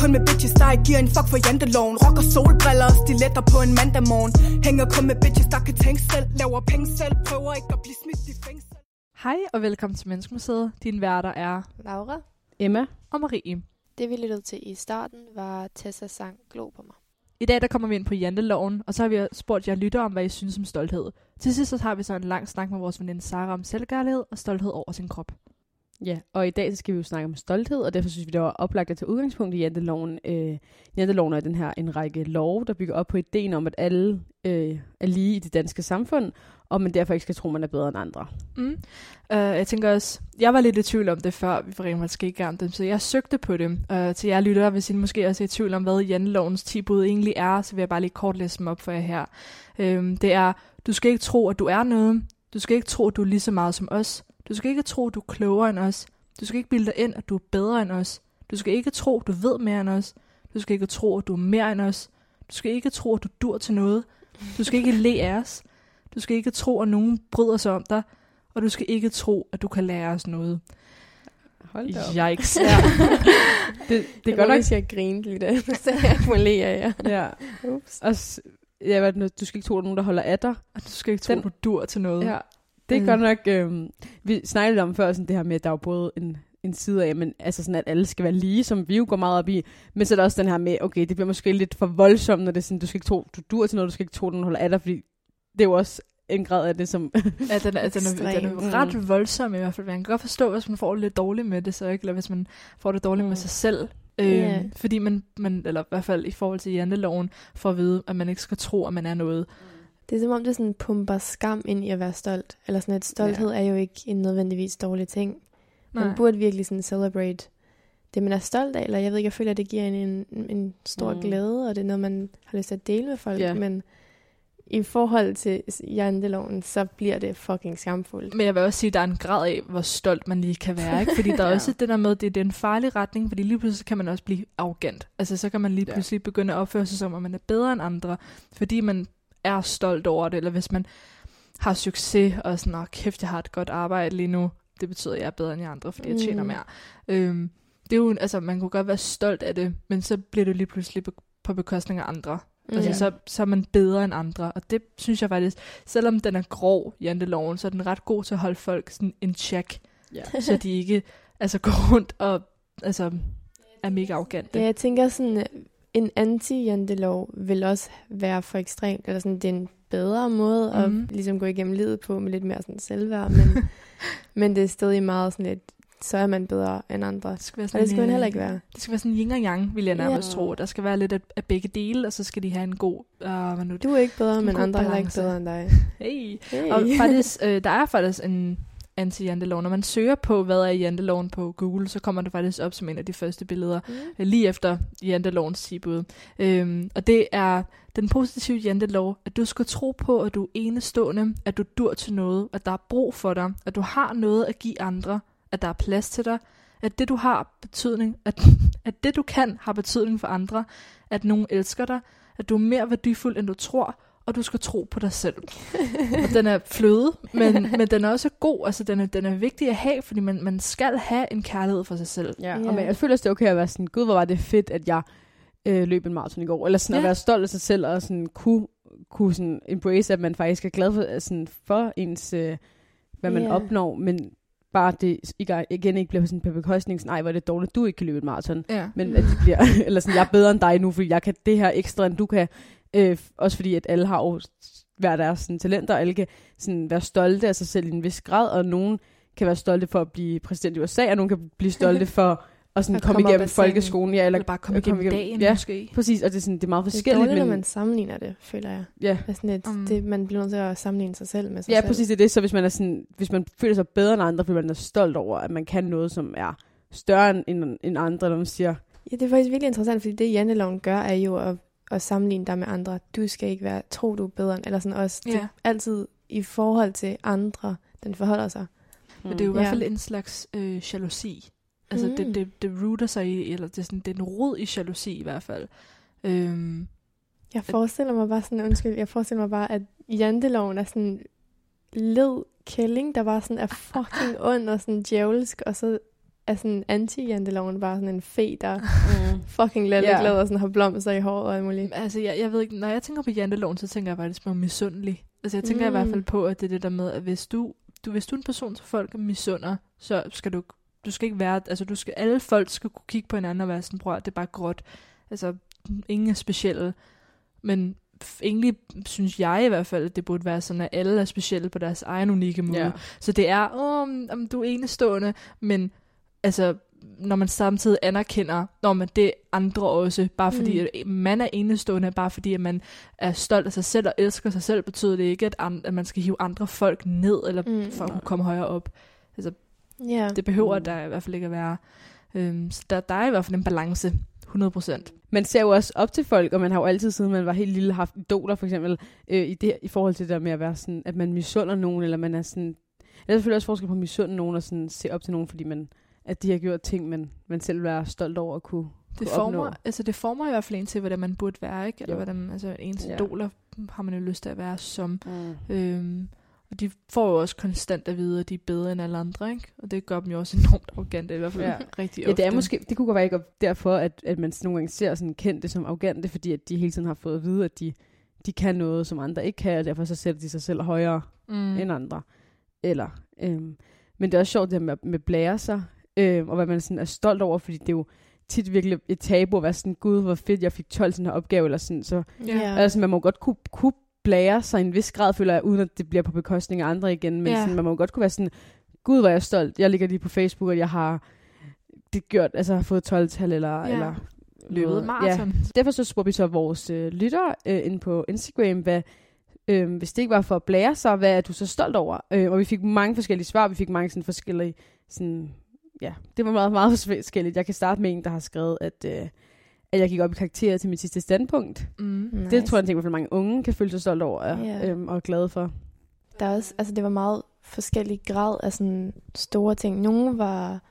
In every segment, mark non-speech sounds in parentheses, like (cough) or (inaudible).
Kun med bitches, der ikke giver en fuck for janteloven Rocker solbriller og stiletter på en mandag morgen Hænger kun med bitches, der kan tænke selv Laver penge selv, prøver ikke at blive smidt i fængsel Hej og velkommen til Menneskemuseet. Din værter er Laura. Emma. og Marie. Det vi lyttede til i starten var Tessa sang Glo på mig. I dag der kommer vi ind på janteloven, og så har vi spurgt jer lytter om, hvad I synes om stolthed. Til sidst så har vi så en lang snak med vores veninde Sara om selvkærlighed og stolthed over sin krop. Ja, og i dag så skal vi jo snakke om stolthed, og derfor synes vi, det var oplagt at tage udgangspunkt i janteloven. Øh, janteloven er den her en række lov, der bygger op på ideen om, at alle øh, er lige i det danske samfund, og man derfor ikke skal tro, man er bedre end andre. Mm. Uh, jeg tænker også, jeg var lidt i tvivl om det, før vi for rent skal i gang dem, så jeg søgte på det. Uh, øh, til jer lyttere, hvis I måske også er i tvivl om, hvad jantelovens 10 bud egentlig er, så vil jeg bare lige kort læse dem op for jer her. Uh, det er, du skal ikke tro, at du er noget. Du skal ikke tro, at du er lige så meget som os. Du skal ikke tro, at du er klogere end os. Du skal ikke bilde dig ind, at du er bedre end os. Du skal ikke tro, at du ved mere end os. Du skal ikke tro, at du er mere end os. Du skal ikke tro, at du dur til noget. Du skal ikke le af os. Du skal ikke tro, at nogen bryder sig om dig. Og du skal ikke tro, at du kan lære os noget. Hold da op. Yikes. Ja. Det, det er jeg godt nok... hvis jeg grinte lidt af, så jeg må le af jer. Ja. Ups. Og s- ja, hvad er du skal ikke tro, at der er nogen, der holder af dig. Og du skal ikke tro, Den- at du dur til noget. Ja. Det er Mm. godt nok... Øh, vi snakkede om før, sådan det her med, at der er jo både en, en side af, men altså sådan, at alle skal være lige, som vi jo går meget op i. Men så er der også den her med, okay, det bliver måske lidt for voldsomt, når det er sådan, du skal ikke tro, du dur til noget, du skal ikke tro, nogen holder af dig, fordi det er jo også en grad af det, som... (laughs) Ja, den er, den, er, den er ret voldsom i hvert fald. Man kan godt forstå, hvis man får det lidt dårligt med det, så ikke? Eller hvis man får det dårligt mm. med Mm. sig selv. Øh, Ja. Fordi man, man, eller i hvert fald i forhold til janteloven, får at vide, at man ikke skal tro, at man er noget. Det er som om, det sådan pumper skam ind i at være stolt. Eller sådan, at stolthed er jo ikke en nødvendigvis dårlig ting. Man burde virkelig sådan celebrate det, man er stolt af. Eller jeg ved ikke, jeg føler, at det giver en, en, en stor Mm. glæde, og det er noget, man har lyst til at dele med folk. Ja. Men i forhold til janteloven, så bliver det fucking skamfuldt. Men jeg vil også sige, at der er en grad af, hvor stolt man lige kan være. Ikke? Fordi (laughs) der er Ja. også det der med, at det, det er en farlig retning, fordi lige pludselig kan man også blive arrogant. Altså så kan man lige Ja. pludselig begynde at opføre sig som, at man er bedre end andre, fordi man er stolt over det, eller hvis man har succes, og sådan, åh kæft, jeg har et godt arbejde lige nu, det betyder, at jeg er bedre end de andre, fordi jeg tjener Mm. mere. Øhm, det er jo, altså man kunne godt være stolt af det, men så bliver det lige pludselig be- på bekostning af andre. Mm. Altså, så, så er man bedre end andre. Og det synes jeg faktisk, selvom den er grov, janteloven, så er den ret god til at holde folk sådan en check, Ja. (laughs) så de ikke altså, går rundt og altså, er mega arrogante. Ja, jeg tænker sådan, en anti-jantelov vil også være for ekstremt, eller sådan, det er en bedre måde at Mhm. ligesom gå igennem livet på, med lidt mere sådan selvværd, men, (laughs) men det er stadig meget sådan lidt, så er man bedre end andre. Det skal være Og det skal man øh, heller ikke være. Det skal være sådan yin og yang, vil jeg nærmest Ja. tro. Der skal være lidt af, af begge dele, og så skal de have en god... Uh, nu, Du er ikke bedre, En men andre er heller ikke bedre end dig. hey. Hey. Og faktisk, øh, der er faktisk en anti-jantelov. Når man søger på, hvad er janteloven på Google, så kommer det faktisk op som en af de første billeder. Mm. øh, lige efter jantelovens tibud. Øhm, og det er den positive jantelov, at du skal tro på, at du er enestående, at du dur til noget, at der er brug for dig, at du har noget at give andre, at der er plads til dig, at det du har betydning, at, (laughs) at det du kan har betydning for andre, at nogen elsker dig, at du er mere værdifuld, end du tror, og du skal tro på dig selv. og den er fløde, men, (laughs) men den er også god. Altså, den er, den er vigtig at have, fordi man, man skal have en kærlighed for sig selv. Ja, og men jeg føler også, det er okay at være sådan, gud, hvor var det fedt, at jeg øh, løb en maraton i går. Eller sådan Ja. at være stolt af sig selv, og sådan kunne, kunne sådan embrace, at man faktisk er glad for, øh, sådan, for ens, øh, hvad man Ja. opnår, men bare det ikke- igen ikke bliver sådan på bekostning, sådan, ej, hvor er det dårligt, du ikke kan løbe en maraton. Ja. Men at det bliver, (laughs) eller sådan, jeg er bedre end dig nu, fordi jeg kan det her ekstra, end du kan. Øh, også fordi, at alle har jo hver deres sådan, talenter, og alle kan sådan, være stolte af sig selv i en vis grad, og nogen kan være stolte for at blive præsident i USA, og nogen kan blive stolte (laughs) for at sådan, At komme igennem folkeskolen. Ja, Eller bare komme at igennem dagen, Ja, måske. præcis, og det er, sådan, det er meget Det er forskelligt. dårligt, når men, man sammenligner det, føler jeg. ja, Det er sådan lidt, Mm. det, man bliver nødt til at sammenligne sig selv med sig ja, selv. præcis det er det. Så hvis man, er sådan, hvis man føler sig bedre end andre, fordi man er stolt over, at man kan noget, som er større end, end, andre, når man siger, Ja, det er faktisk virkelig interessant, fordi det janteloven gør, er jo at, at sammenligne dig med andre. Du skal ikke være, tro du er bedre end, eller sådan også. Det Ja. er altid i forhold til andre, den forholder sig. Men det er jo i hvert Ja. fald en slags øh, jalousi. Altså mm. det, Mm. det, det rooter sig i, eller det er, sådan, det er en rod i jalousi i hvert fald. Øhm, Jeg forestiller mig bare sådan, undskyld, jeg forestiller mig bare, at janteloven er sådan led kælling, der bare sådan er fucking ond og sådan djævelsk, og så er sådan anti-janteloven bare sådan en fe, der mm. fucking lidt yeah. og sådan har blomster i håret og alt muligt. Altså, jeg, jeg ved ikke, når jeg tænker på janteloven, så tænker jeg faktisk på misundelig. Altså, jeg tænker mm. i hvert fald på, at det er det der med, at hvis du, du, hvis du er en person, som folk misunder, så skal du, du skal ikke være, altså du skal, alle folk skal kunne kigge på hinanden og være sådan, prøv det er bare gråt. Altså, ingen er specielle. Men egentlig synes jeg i hvert fald, at det burde være sådan, at alle er specielle på deres egen unikke måde. Ja. Så det er, åh, om du er enestående, men altså, når man samtidig anerkender, når man det andre også, bare fordi mm. at man er enestående, bare fordi at man er stolt af sig selv og elsker sig selv, betyder det ikke, at, an, at man skal hive andre folk ned, eller mm. for at kunne komme højere op. Altså, yeah. det behøver mm. der i hvert fald ikke at være. Øhm, så der, der er i hvert fald en balance, 100%. Man ser jo også op til folk, og man har jo altid, siden man var helt lille, haft idoler for eksempel, øh, i, det, i forhold til det der med at være sådan, at man misunder nogen, eller man er sådan... Der er selvfølgelig også forskel på at misunde nogen, og sådan se op til nogen, fordi man at de har gjort ting, man, man selv er stolt over at kunne, det kunne former, opnå. Altså det former i hvert fald en til, hvordan man burde være, ikke? Eller jo. hvordan, altså ens ja. idoler har man jo lyst til at være som. Mm. Øhm, og de får jo også konstant at vide, at de er bedre end alle andre, ikke? Og det gør dem jo også (laughs) enormt arrogante, i hvert fald ja. rigtig ofte. Ja, det er måske, det kunne godt være ikke derfor, at, at man nogle gange ser sådan kendte som arrogante, fordi at de hele tiden har fået at vide, at de, de kan noget, som andre ikke kan, og derfor så sætter de sig selv højere mm. end andre. Eller, øhm, men det er også sjovt det med, med blære sig øh, og hvad man sådan er stolt over, fordi det er jo tit virkelig et tabu at være sådan, gud, hvor fedt, jeg fik 12 sådan her opgave, eller sådan, så yeah. altså, man må godt kunne, kunne blære sig en vis grad, føler jeg, uden at det bliver på bekostning af andre igen, men yeah. sådan, man må godt kunne være sådan, gud, hvor er jeg stolt, jeg ligger lige på Facebook, og jeg har det gjort, altså har fået 12-tal, eller, yeah. eller løbet maraton. Ja. Derfor så spurgte vi så vores øh, lyttere øh, ind på Instagram, hvad, øh, hvis det ikke var for at blære sig, hvad er du så stolt over? Øh, og vi fik mange forskellige svar, vi fik mange sådan forskellige sådan, ja, det var meget, meget (laughs) forskelligt. Jeg kan starte med en, der har skrevet, at, øh, at jeg gik op i karakterer til mit sidste standpunkt. Mm, nice. Det tror jeg, at mange unge kan føle sig stolt over yeah. øhm, og glade for. Der er også, altså det var meget forskellig grad af sådan store ting. Nogle var,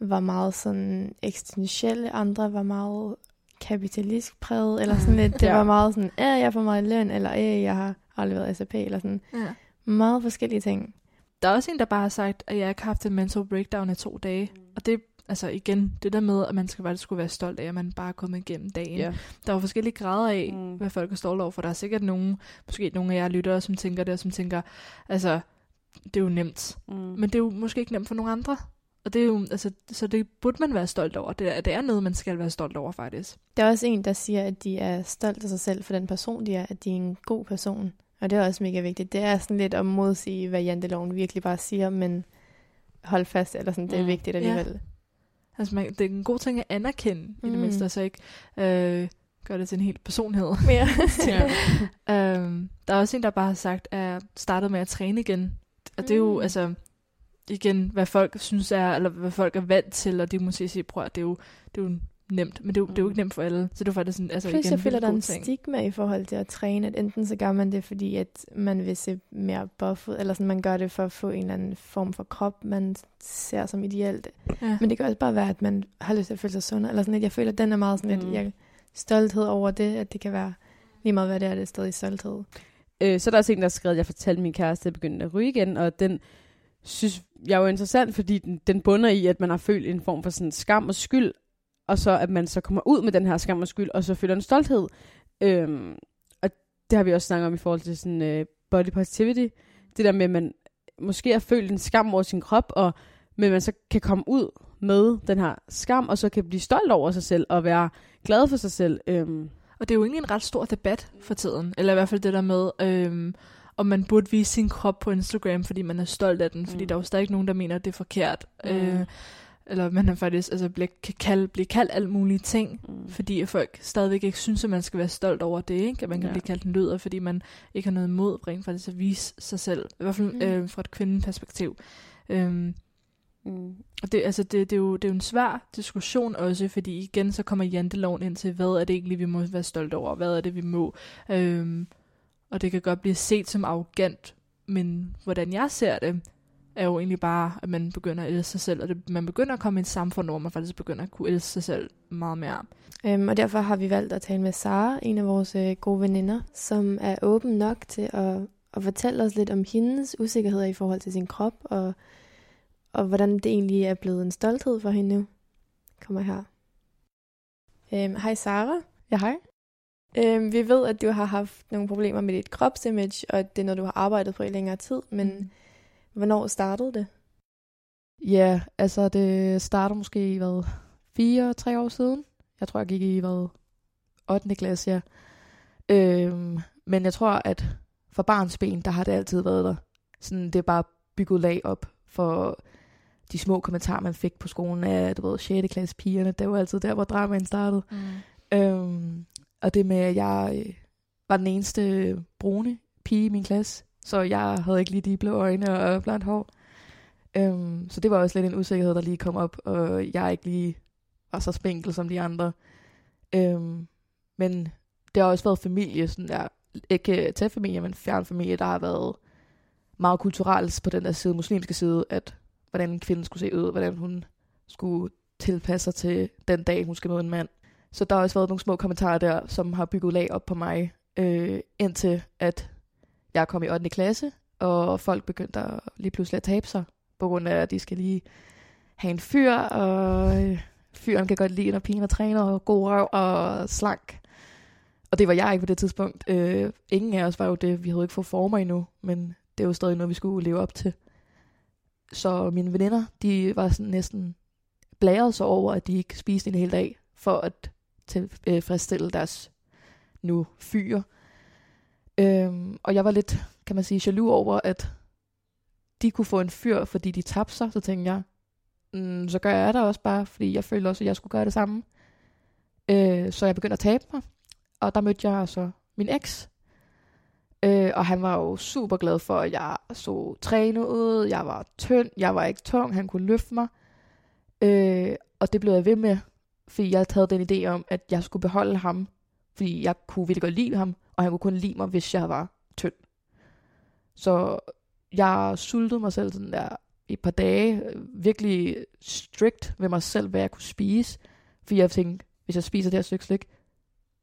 var meget sådan eksistentielle, andre var meget kapitalistisk præget, eller sådan lidt, det (laughs) ja. var meget sådan, ja, jeg får meget løn, eller ja, jeg har aldrig været SAP, eller sådan. Ja. Meget forskellige ting. Der er også en, der bare har sagt, at jeg ikke har haft en mental breakdown i to dage. Mm. Og det altså igen, det der med, at man skal bare skulle være stolt af, at man bare er kommet igennem dagen. Yeah. Der er jo forskellige grader af, mm. hvad folk er stolte over, for der er sikkert nogen, måske nogle af jer lyttere, som tænker det, og som tænker, altså, det er jo nemt. Mm. Men det er jo måske ikke nemt for nogen andre. Og det er jo, altså, så det burde man være stolt over. Det er, det er noget, man skal være stolt over, faktisk. Der er også en, der siger, at de er stolt af sig selv for den person, de er, at de er en god person. Og det er også mega vigtigt. Det er sådan lidt at modsige, hvad janteloven virkelig bare siger, men hold fast, eller sådan, det er mm. vigtigt alligevel. Ja. Altså, man, det er en god ting at anerkende, mm. i det mm. mindste, så ikke øh, gør det til en helt personlighed. (laughs) Ja. (laughs) ja. (laughs) øhm, der er også en, der bare har sagt, at jeg startede med at træne igen. Og det er jo, mm. altså, igen, hvad folk synes er, eller hvad folk er vant til, og det må sige, prøv det er jo, det er jo nemt, men det, er, mm. det er jo ikke nemt for alle. Så det er faktisk sådan, altså Plus, igen, jeg føler, der er en ting. stigma i forhold til at træne, at enten så gør man det, fordi at man vil se mere buffet, eller sådan, man gør det for at få en eller anden form for krop, man ser som ideelt. Ja. Men det kan også bare være, at man har lyst til at føle sig sund, eller sådan lidt. Jeg føler, at den er meget sådan lidt, mm. jeg, stolthed over det, at det kan være lige meget, hvad det er, det er stadig stolthed. Øh, så er der også en, der har skrevet, at jeg fortalte min kæreste, at jeg begyndte at ryge igen, og den synes jeg er jo interessant, fordi den, den bunder i, at man har følt en form for sådan skam og skyld, og så at man så kommer ud med den her skam og skyld, og så føler en stolthed. Øhm, og det har vi også snakket om i forhold til sådan uh, body positivity. Det der med, at man måske har følt en skam over sin krop, og men man så kan komme ud med den her skam, og så kan blive stolt over sig selv, og være glad for sig selv. Øhm. Og det er jo egentlig en ret stor debat for tiden, eller i hvert fald det der med, øhm, om man burde vise sin krop på Instagram, fordi man er stolt af den, fordi mm. der er jo stadig nogen, der mener, at det er forkert. Mm. Øh, eller man er faktisk altså, bliver, kan kalde, blive kaldt alt mulige ting, mm. fordi folk stadigvæk ikke synes, at man skal være stolt over det, ikke? at man kan ja. blive kaldt en løder, fordi man ikke har noget imod rent faktisk at vise sig selv, i hvert fald mm. øh, fra et kvindeperspektiv. Øhm, mm. Og det, altså, det, det, er jo, det er jo en svær diskussion også, fordi igen så kommer janteloven ind til, hvad er det egentlig, vi må være stolt over, hvad er det, vi må. Øhm, og det kan godt blive set som arrogant, men hvordan jeg ser det, er jo egentlig bare, at man begynder at elske sig selv, og det, man begynder at komme i et samfund, hvor man faktisk begynder at kunne elske sig selv meget mere. Øhm, og derfor har vi valgt at tale med Sara, en af vores øh, gode veninder, som er åben nok til at, at fortælle os lidt om hendes usikkerheder i forhold til sin krop, og, og hvordan det egentlig er blevet en stolthed for hende nu. Kommer her. Øhm, hej Sara. Ja, hej. Øhm, vi ved, at du har haft nogle problemer med dit kropsimage, og det er noget, du har arbejdet på i længere tid, men mm. Hvornår startede det? Ja, altså det starter måske i hvad, fire-tre år siden. Jeg tror, jeg gik i hvad, 8. klasse, ja. Øhm, men jeg tror, at for barns ben, der har det altid været der. Sådan, det er bare bygget lag op for de små kommentarer, man fik på skolen af, du ved, 6. klasse pigerne. Det var altid der, hvor dramaen startede. Mm. Øhm, og det med, at jeg øh, var den eneste brune pige i min klasse, så jeg havde ikke lige de blå øjne og blandt hår. Øhm, så det var også lidt en usikkerhed, der lige kom op, og jeg ikke lige var så spinkel som de andre. Øhm, men det har også været familie, sådan der, ikke tæt familie, men fjern familie, der har været meget kulturelt på den der side, muslimske side, at hvordan en kvinde skulle se ud, hvordan hun skulle tilpasse sig til den dag, hun skal møde en mand. Så der har også været nogle små kommentarer der, som har bygget lag op på mig, øh, indtil at jeg kom i 8. klasse, og folk begyndte at lige pludselig at tabe sig, på grund af, at de skal lige have en fyr, og øh, fyren kan godt lide, når pigen er træner, og god røv og slank. Og det var jeg ikke på det tidspunkt. Øh, ingen af os var jo det. Vi havde ikke fået former endnu, men det var stadig noget, vi skulle leve op til. Så mine veninder, de var sådan næsten blæret sig over, at de ikke spiste en hel dag, for at tilfredsstille øh, deres nu fyre. Øhm, og jeg var lidt, kan man sige, jaloux over, at de kunne få en fyr, fordi de tabte sig. Så tænkte jeg, mm, så gør jeg det også bare, fordi jeg følte også, at jeg skulle gøre det samme. Øh, så jeg begyndte at tabe mig. Og der mødte jeg så min eks. Øh, og han var jo super glad for, at jeg så trænet ud. Jeg var tynd, jeg var ikke tung, han kunne løfte mig. Øh, og det blev jeg ved med, fordi jeg havde den idé om, at jeg skulle beholde ham, fordi jeg kunne virkelig godt lide ham, og han kunne kun lide mig, hvis jeg var tynd. Så jeg sultede mig selv sådan der i et par dage, øh, virkelig strict ved mig selv, hvad jeg kunne spise, fordi jeg tænkte, hvis jeg spiser det her stykke slik,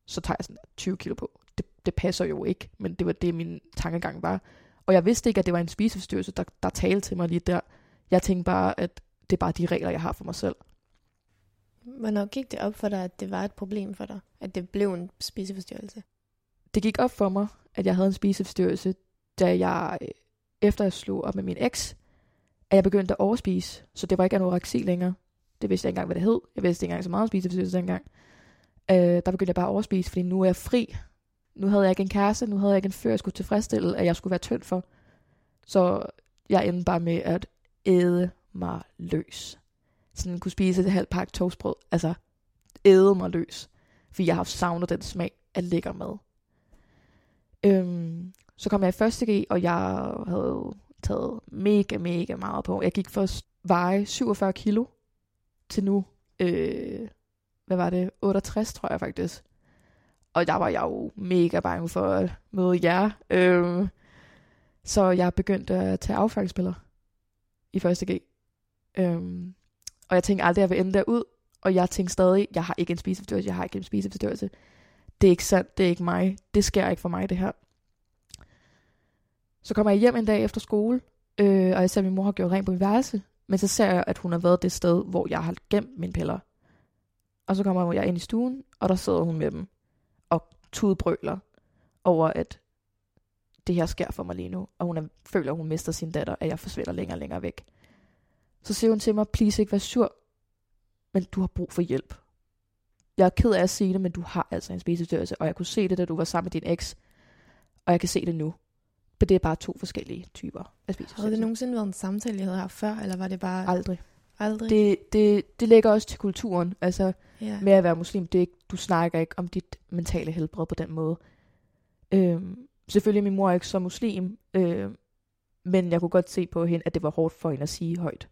så tager jeg sådan 20 kilo på. Det, det passer jo ikke, men det var det, min tankegang var. Og jeg vidste ikke, at det var en spiseforstyrrelse, der, der talte til mig lige der. Jeg tænkte bare, at det er bare de regler, jeg har for mig selv. Hvornår gik det op for dig, at det var et problem for dig? At det blev en spiseforstyrrelse? Det gik op for mig, at jeg havde en spiseforstyrrelse, da jeg, øh, efter jeg slog op med min eks, at jeg begyndte at overspise. Så det var ikke anoreksi længere. Det vidste jeg ikke engang, hvad det hed. Jeg vidste ikke engang så meget om spiseforstyrrelse dengang. Øh, der begyndte jeg bare at overspise, fordi nu er jeg fri. Nu havde jeg ikke en kæreste, nu havde jeg ikke en før, jeg skulle tilfredsstille, at jeg skulle være tynd for. Så jeg endte bare med at æde mig løs sådan kunne spise et halvt pakke toastbrød. Altså, æde mig løs. Fordi jeg har savnet den smag af lækker mad. Øhm, så kom jeg i første G, og jeg havde taget mega, mega meget på. Jeg gik først veje 47 kilo til nu, øh, hvad var det, 68 tror jeg faktisk. Og der var jeg jo mega bange for at møde jer. Øhm, så jeg begyndte at tage affaldsspiller i første G. Øhm, og jeg tænkte aldrig, at jeg vil ende derud. Og jeg tænkte stadig, jeg har ikke en spiseforstyrrelse, jeg har ikke en spiseforstyrrelse. Det er ikke sandt, det er ikke mig. Det sker ikke for mig, det her. Så kommer jeg hjem en dag efter skole, øh, og jeg ser, at min mor har gjort rent på min værelse. Men så ser jeg, at hun har været det sted, hvor jeg har gemt mine piller. Og så kommer jeg ind i stuen, og der sidder hun med dem og tudbrøler over, at det her sker for mig lige nu. Og hun er, føler, at hun mister sin datter, at jeg forsvinder længere og længere væk. Så siger hun til mig, please ikke være sur, men du har brug for hjælp. Jeg er ked af at sige det, men du har altså en spiseforstyrrelse, og jeg kunne se det, da du var sammen med din eks, og jeg kan se det nu. Men det er bare to forskellige typer af spiseforstyrrelse. Har det nogensinde været en samtale, jeg havde haft før, eller var det bare... Aldrig. Aldrig? Det, det, det ligger også til kulturen, altså ja. med at være muslim. Det er ikke, du snakker ikke om dit mentale helbred på den måde. Øhm, selvfølgelig min mor er ikke så muslim, øh, men jeg kunne godt se på hende, at det var hårdt for hende at sige højt.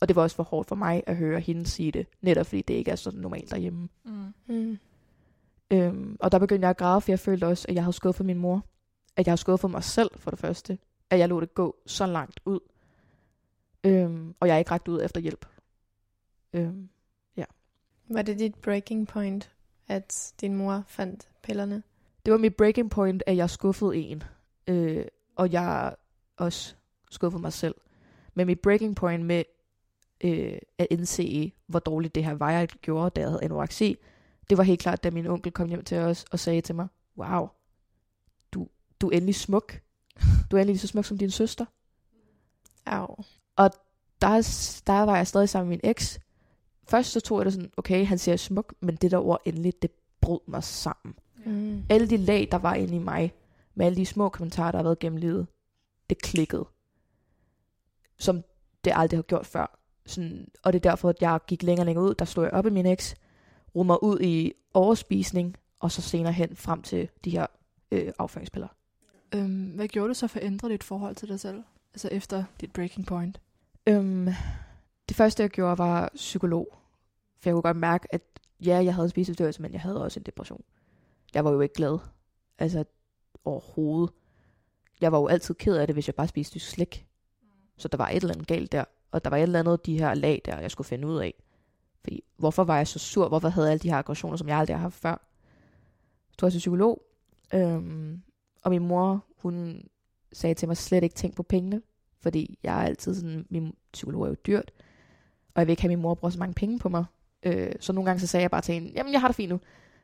Og det var også for hårdt for mig at høre hende sige det, netop fordi det ikke er så normalt derhjemme. Mm. Mm. Øhm, og der begyndte jeg at græde, for jeg følte også, at jeg havde skuffet min mor. At jeg havde skuffet mig selv for det første. At jeg lå det gå så langt ud. Øhm, og jeg er ikke rækket ud efter hjælp. Øhm, ja. Var det dit breaking point, at din mor fandt pillerne? Det var mit breaking point, at jeg skuffede en. Øh, og jeg også skuffede mig selv. Men mit breaking point med øh, at indse, hvor dårligt det her var, jeg gjorde, da jeg havde anoreksi, det var helt klart, da min onkel kom hjem til os og sagde til mig, wow, du, du er endelig smuk. Du er endelig så smuk som din søster. Au. Og der, der var jeg stadig sammen med min eks. Først så tog jeg det sådan, okay, han siger smuk, men det der ord endelig, det brød mig sammen. Mm. Alle de lag, der var inde i mig, med alle de små kommentarer, der har været gennem livet, det klikkede. Som det aldrig har gjort før. Sådan, og det er derfor, at jeg gik længere og længere ud. Der stod jeg op i min eks, rummede mig ud i overspisning, og så senere hen frem til de her øh, afføringspiller. Øhm, hvad gjorde du så for at ændre dit forhold til dig selv? Altså efter dit breaking point? Øhm, det første, jeg gjorde, var psykolog. For jeg kunne godt mærke, at ja, jeg havde spiseforstyrrelse, men jeg havde også en depression. Jeg var jo ikke glad. Altså overhovedet. Jeg var jo altid ked af det, hvis jeg bare spiste slik. Så der var et eller andet galt der. Og der var et eller andet de her lag der, jeg skulle finde ud af. Fordi, hvorfor var jeg så sur? Hvorfor havde jeg alle de her aggressioner, som jeg aldrig har haft før? Så tog jeg til psykolog. Øhm, og min mor, hun sagde til mig, slet ikke tænk på pengene. Fordi jeg er altid sådan, min psykolog er jo dyrt. Og jeg vil ikke have, at min mor bruger så mange penge på mig. Øh, så nogle gange så sagde jeg bare til hende, jamen jeg har det fint nu.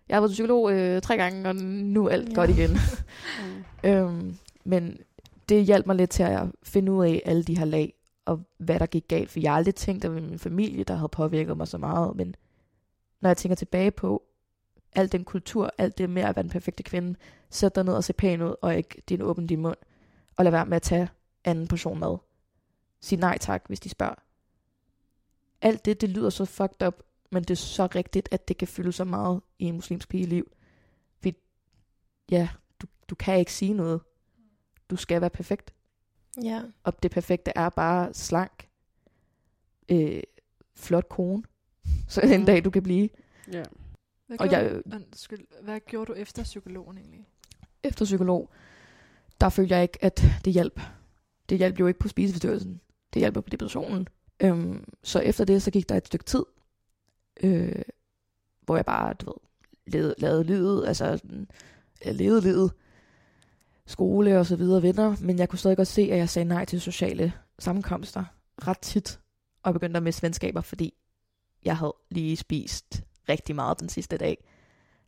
Jeg har været til psykolog øh, tre gange, og nu er alt Ja. godt igen. (laughs) øhm, men det hjalp mig lidt til at finde ud af alle de her lag, og hvad der gik galt. For jeg har aldrig tænkt, at det var min familie, der havde påvirket mig så meget. Men når jeg tænker tilbage på al den kultur, alt det med at være den perfekte kvinde, sæt dig ned og se pæn ud, og ikke din åbne din mund. Og lad være med at tage anden portion mad. Sig nej tak, hvis de spørger. Alt det, det lyder så fucked up, men det er så rigtigt, at det kan fylde så meget i en muslimsk pigeliv. Fordi, ja, du, du kan ikke sige noget. Du skal være perfekt. Ja. Og det perfekte er bare slank, øh, flot kone. Så en Mm. dag du kan blive. Ja. Hvad Og gjorde, jeg- du, undskyld, hvad gjorde du efter psykologen egentlig? Efter psykolog, der følte jeg ikke, at det hjalp. Det hjalp jo ikke på spiseforstyrrelsen. Det hjalp på depressionen. Øhm, så efter det, så gik der et stykke tid, øh, hvor jeg bare, du ved, levede, lavede livet, altså jeg levede livet, skole og så videre, venner, men jeg kunne stadig godt se, at jeg sagde nej til sociale sammenkomster ret tit, og jeg begyndte at miste venskaber, fordi jeg havde lige spist rigtig meget den sidste dag.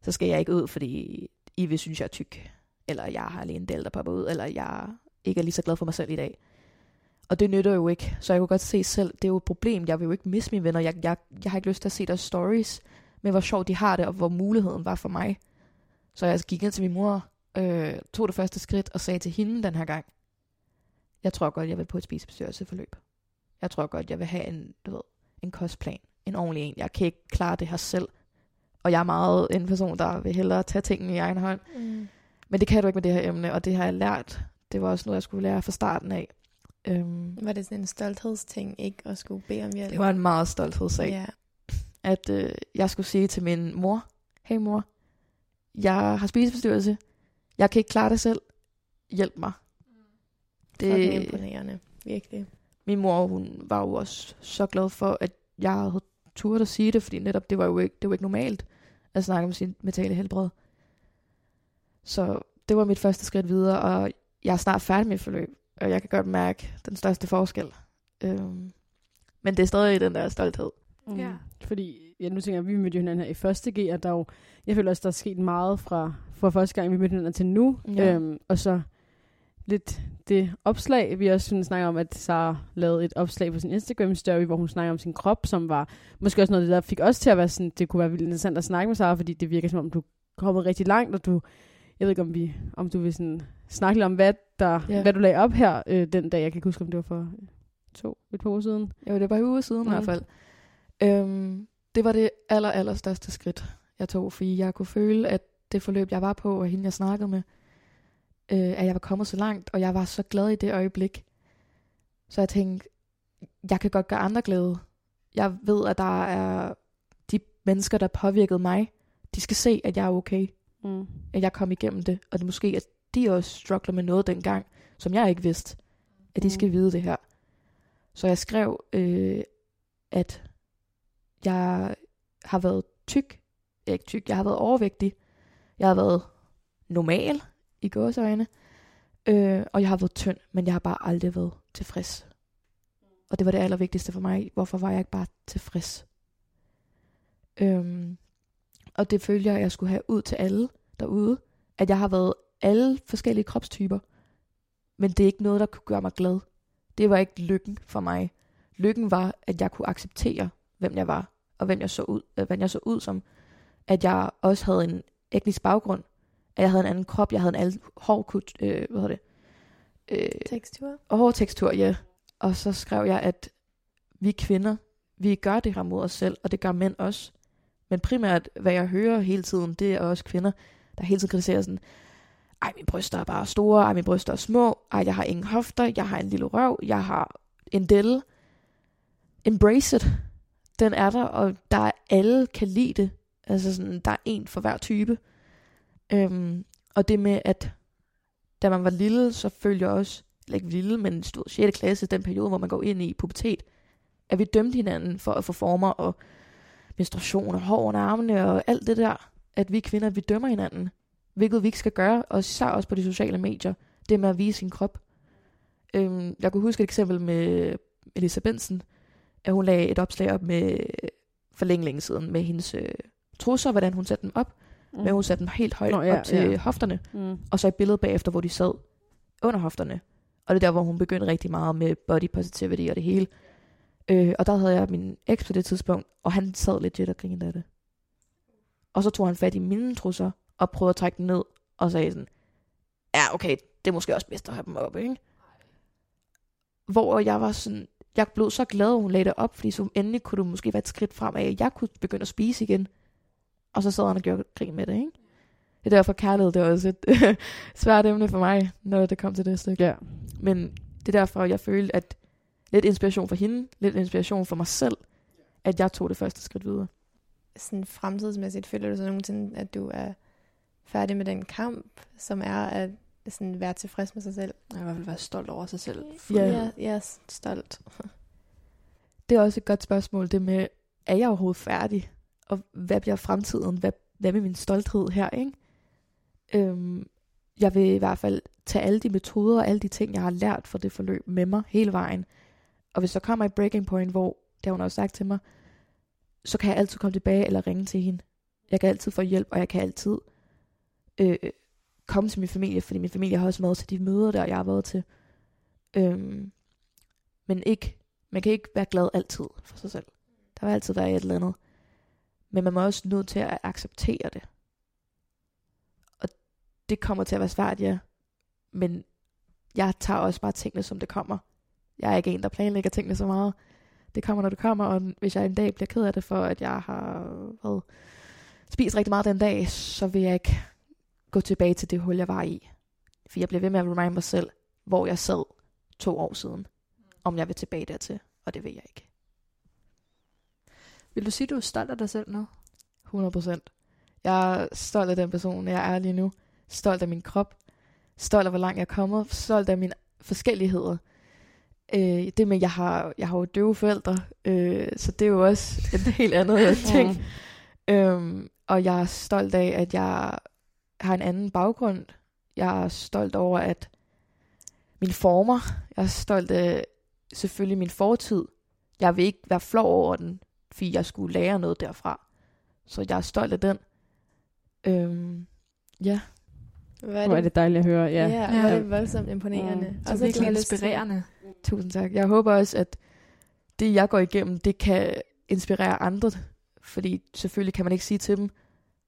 Så skal jeg ikke ud, fordi I vil synes, jeg er tyk, eller jeg har lige en del, der popper ud, eller jeg ikke er lige så glad for mig selv i dag. Og det nytter jo ikke, så jeg kunne godt se selv, det er jo et problem, jeg vil jo ikke miste mine venner, jeg, jeg, jeg har ikke lyst til at se deres stories, men hvor sjovt de har det, og hvor muligheden var for mig. Så jeg gik ind til min mor, øh, tog det første skridt, og sagde til hende den her gang, jeg tror godt, jeg vil på et spisebestyrelseforløb. Jeg tror godt, jeg vil have en, du ved, en kostplan, en ordentlig en. Jeg kan ikke klare det her selv. Og jeg er meget en person, der vil hellere tage tingene i egen hånd. Mm. Men det kan du ikke med det her emne, og det har jeg lært. Det var også noget, jeg skulle lære fra starten af. Øhm, Var det sådan en stolthedsting, ikke at skulle bede om hjælp? det var en meget stolthedssag. Ja. at øh, jeg skulle sige til min mor, hey mor, jeg har spiseforstyrrelse, jeg kan ikke klare det selv, hjælp mig. Det er Det, imponerende. Virkelig. min mor, hun var jo også så glad for, at jeg havde turt at sige det, fordi netop det var jo ikke, det var ikke normalt at snakke om sin mentale helbred. Så det var mit første skridt videre, og jeg er snart færdig med forløb, og jeg kan godt mærke den største forskel. Øhm, men det er stadig den der stolthed. Mm. Ja. Fordi, ja, nu tænker jeg, at vi mødte hinanden her i første G, og der er jo, jeg føler også, der er sket meget fra, fra første gang, vi mødte hinanden til nu. Ja. Øhm, og så lidt det opslag, vi også sådan snakker om, at Sara lavede et opslag på sin Instagram-story, hvor hun snakker om sin krop, som var måske også noget, af det der fik os til at være sådan, det kunne være vildt interessant at snakke med Sara, fordi det virker som om, du er kommet rigtig langt, og du, jeg ved ikke, om, vi, om du vil sådan snakke lidt om, hvad, der, Ja. hvad du lagde op her øh, den dag. Jeg kan ikke huske, om det var for to, et par uger siden. Jo, det var i uge siden mm. i hvert fald. Øhm, det var det aller, aller største skridt, jeg tog, fordi jeg kunne føle, at det forløb, jeg var på, og hende, jeg snakkede med, øh, at jeg var kommet så langt, og jeg var så glad i det øjeblik. Så jeg tænkte, jeg kan godt gøre andre glade. Jeg ved, at der er de mennesker, der påvirkede mig, de skal se, at jeg er okay, Mm. at jeg kom igennem det, og det måske, at de også struggler med noget dengang, som jeg ikke vidste, at de Mm. skal vide det her. Så jeg skrev, øh, at jeg har været tyk, ikke tyk, jeg har været overvægtig, jeg har været normal i gåsøjne, øh, og jeg har været tynd, men jeg har bare aldrig været tilfreds. Og det var det allervigtigste for mig. Hvorfor var jeg ikke bare tilfreds? Øhm, og det følger jeg, at jeg skulle have ud til alle derude. At jeg har været alle forskellige kropstyper. Men det er ikke noget, der kunne gøre mig glad. Det var ikke lykken for mig. Lykken var, at jeg kunne acceptere, hvem jeg var, og hvem jeg så ud, øh, hvem jeg så ud som. At jeg også havde en etnisk baggrund. At jeg havde en anden krop. Jeg havde en anden hård kut, øh, hvad hedder det? Øh, tekstur. Og hård tekstur, ja. Og så skrev jeg, at vi kvinder, vi gør det her mod os selv, og det gør mænd også. Men primært, hvad jeg hører hele tiden, det er også kvinder, der hele tiden kritiserer sådan, ej, mine bryster er bare store, ej, mine bryster er små, ej, jeg har ingen hofter, jeg har en lille røv, jeg har en del. Embrace it. Den er der, og der er alle kan lide det. Altså sådan, der er en for hver type. Øhm, og det med, at da man var lille, så følte jeg også, eller ikke lille, men stod 6. klasse, den periode, hvor man går ind i pubertet, at vi dømte hinanden for at få former og menstruation og hår og armene og alt det der. At vi kvinder, vi dømmer hinanden. Hvilket vi ikke skal gøre, og især også på de sociale medier. Det med at vise sin krop. Øhm, jeg kunne huske et eksempel med Elisa at hun lagde et opslag op med for længe, længe siden med hendes øh, trusser, hvordan hun satte dem op. Mm. Men hun satte dem helt højt Nå, ja, op til ja. hofterne. Mm. Og så et billede bagefter, hvor de sad under hofterne. Og det er der, hvor hun begyndte rigtig meget med body positivity og det hele. Øh, og der havde jeg min eks på det tidspunkt, og han sad legit og grinede af det. Og så tog han fat i mine trusser, og prøvede at trække den ned, og sagde sådan, ja okay, det er måske også bedst at have dem op, ikke? Hvor jeg var sådan, jeg blev så glad, at hun lagde det op, fordi så endelig kunne du måske være et skridt frem af, at jeg kunne begynde at spise igen. Og så sad han og gjorde grin med det, ikke? Det er derfor kærlighed, det er også et (laughs) svært emne for mig, når det kom til det stykke. Ja. Men det er derfor, jeg følte, at lidt inspiration for hende, lidt inspiration for mig selv, at jeg tog det første skridt videre. Sådan fremtidsmæssigt føler du så nogensinde, at du er færdig med den kamp, som er at sådan være tilfreds med sig selv? Jeg i hvert fald være stolt over sig selv. Ja, ja, ja stolt. det er også et godt spørgsmål, det med, er jeg overhovedet færdig? Og hvad bliver fremtiden? Hvad, hvad med min stolthed her, ikke? Øhm, jeg vil i hvert fald tage alle de metoder og alle de ting, jeg har lært fra det forløb med mig hele vejen. Og hvis der kommer et breaking point, hvor, det har hun også sagt til mig, så kan jeg altid komme tilbage eller ringe til hende. Jeg kan altid få hjælp, og jeg kan altid øh, komme til min familie, fordi min familie har også med til de møder, der jeg har været til. Øhm, men ikke, man kan ikke være glad altid for sig selv. Der vil altid være et eller andet. Men man må også nødt til at acceptere det. Og det kommer til at være svært, ja. Men jeg tager også bare tingene, som det kommer. Jeg er ikke en, der planlægger tingene så meget. Det kommer, når det kommer, og hvis jeg en dag bliver ked af det for, at jeg har hvad, spist rigtig meget den dag, så vil jeg ikke gå tilbage til det hul, jeg var i. For jeg bliver ved med at remind mig selv, hvor jeg sad to år siden, om jeg vil tilbage dertil, og det vil jeg ikke. Vil du sige, du er stolt af dig selv nu? 100 procent. Jeg er stolt af den person, jeg er lige nu. Stolt af min krop. Stolt af, hvor langt jeg er kommet. Stolt af mine forskelligheder. Øh, det med, jeg har, jeg har jo døve forældre, øh, så det er jo også en helt andet (laughs) ting. Mm. Øhm, og jeg er stolt af, at jeg har en anden baggrund. Jeg er stolt over, at min former, jeg er stolt af selvfølgelig min fortid. Jeg vil ikke være flov over den, fordi jeg skulle lære noget derfra. Så jeg er stolt af den. Øhm, ja. Hvad er det? Hvor er det dejligt at høre. Ja, ja, ja. det er voldsomt imponerende. Mm. Og så virkelig inspirerende. Tusind tak. Jeg håber også, at det, jeg går igennem, det kan inspirere andre. Fordi selvfølgelig kan man ikke sige til dem,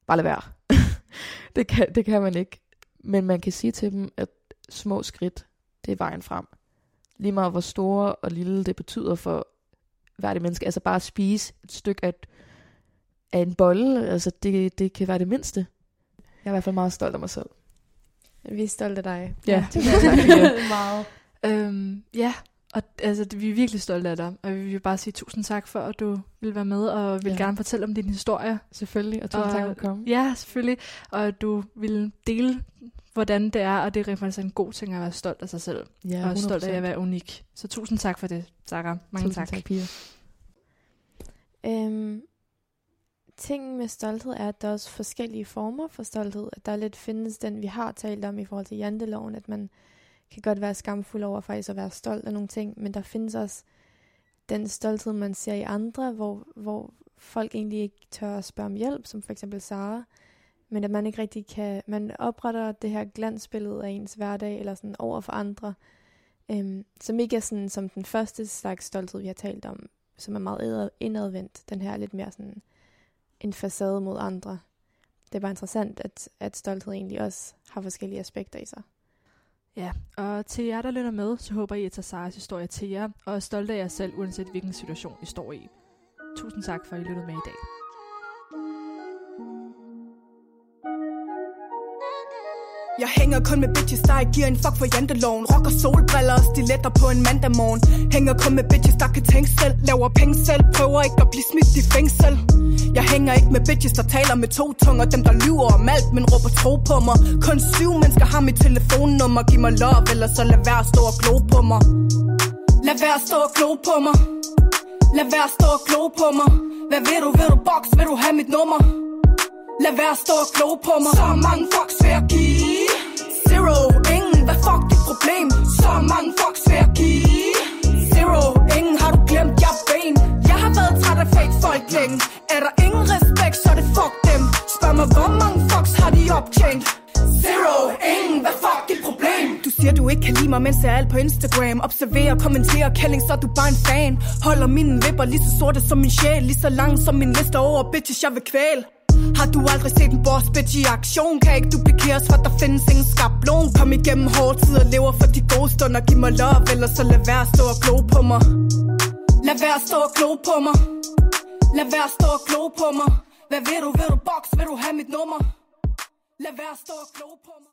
bare lad være. (laughs) det, kan, det kan man ikke. Men man kan sige til dem, at små skridt, det er vejen frem. Lige meget hvor store og lille det betyder for hvert menneske. Altså bare at spise et stykke af, af en bolle, altså det, det kan være det mindste. Jeg er i hvert fald meget stolt af mig selv. Vi er stolte af dig. Ja, det er (laughs) meget. Øhm, ja, og altså, vi er virkelig stolte af dig, og vi vil bare sige tusind tak for, at du vil være med, og vil ja. gerne fortælle om din historie. Selvfølgelig, og tusind og, tak for at komme. Ja, selvfølgelig, og at du vil dele, hvordan det er, og det er rent faktisk en god ting at være stolt af sig selv, ja, og stolt af at være unik. Så tusind tak for det, Sarah. Mange tusind tak. tak Pia. Øhm, tingen med stolthed er, at der er også forskellige former for stolthed. At der lidt findes den, vi har talt om i forhold til janteloven, at man kan godt være skamfuld over faktisk at være stolt af nogle ting, men der findes også den stolthed, man ser i andre, hvor, hvor folk egentlig ikke tør at spørge om hjælp, som for eksempel Sara, men at man ikke rigtig kan, man opretter det her glansbillede af ens hverdag, eller sådan over for andre, øhm, som ikke er sådan som den første slags stolthed, vi har talt om, som er meget indadvendt. Den her er lidt mere sådan en facade mod andre. Det er bare interessant, at, at stolthed egentlig også har forskellige aspekter i sig. Ja, og til jer, der lytter med, så håber I, at tager Saras historie til jer, og er stolte af jer selv, uanset hvilken situation I står i. Tusind tak for, at I lyttede med i dag. Jeg hænger kun med bitches, der ikke giver en fuck for janteloven. Rocker solbriller og stiletter på en mandag morgen Hænger kun med bitches, der kan tænke selv. Laver penge selv, prøver ikke at blive smidt i fængsel. Jeg hænger ikke med bitches, der taler med to tunger. Dem der lyver om alt, men råber tro på mig. Kun syv mennesker har mit telefonnummer. Giv mig love, eller så lad være at stå og glo på mig. Lad være at stå og glo på mig. Lad være at stå og glo på mig. Hvad vil du, vil du box, vil du have mit nummer? Lad være at stå og glo på mig. Så mange fucks vil jeg give problem. Så mange fucks vil jeg give. Zero, ingen, har du glemt, jeg er ben Jeg har været træt af fake folk længe. Er der ingen respekt, så er det fuck dem. Spørg mig, hvor mange fucks har de optjent? Zero, ingen, hvad fuck dit problem? Du siger, du ikke kan lide mig, mens jeg er alt på Instagram. Observerer, kommenterer, kælling, så er du bare en fan. Holder mine vipper lige så sorte som min sjæl. Lige så lang som min liste over bitches, jeg vil kvæle har du aldrig set en boss bitch i aktion? Kan ikke duplikeres, for der findes ingen skablon. Kom igennem hårde tider, lever for de gode stunder. Giv mig love, eller så lad være at stå og glo på mig. Lad være at stå og glo på mig. Lad være at stå og glo på mig. Hvad vil du, vil du box, vil du have mit nummer? Lad være at stå og glo på mig.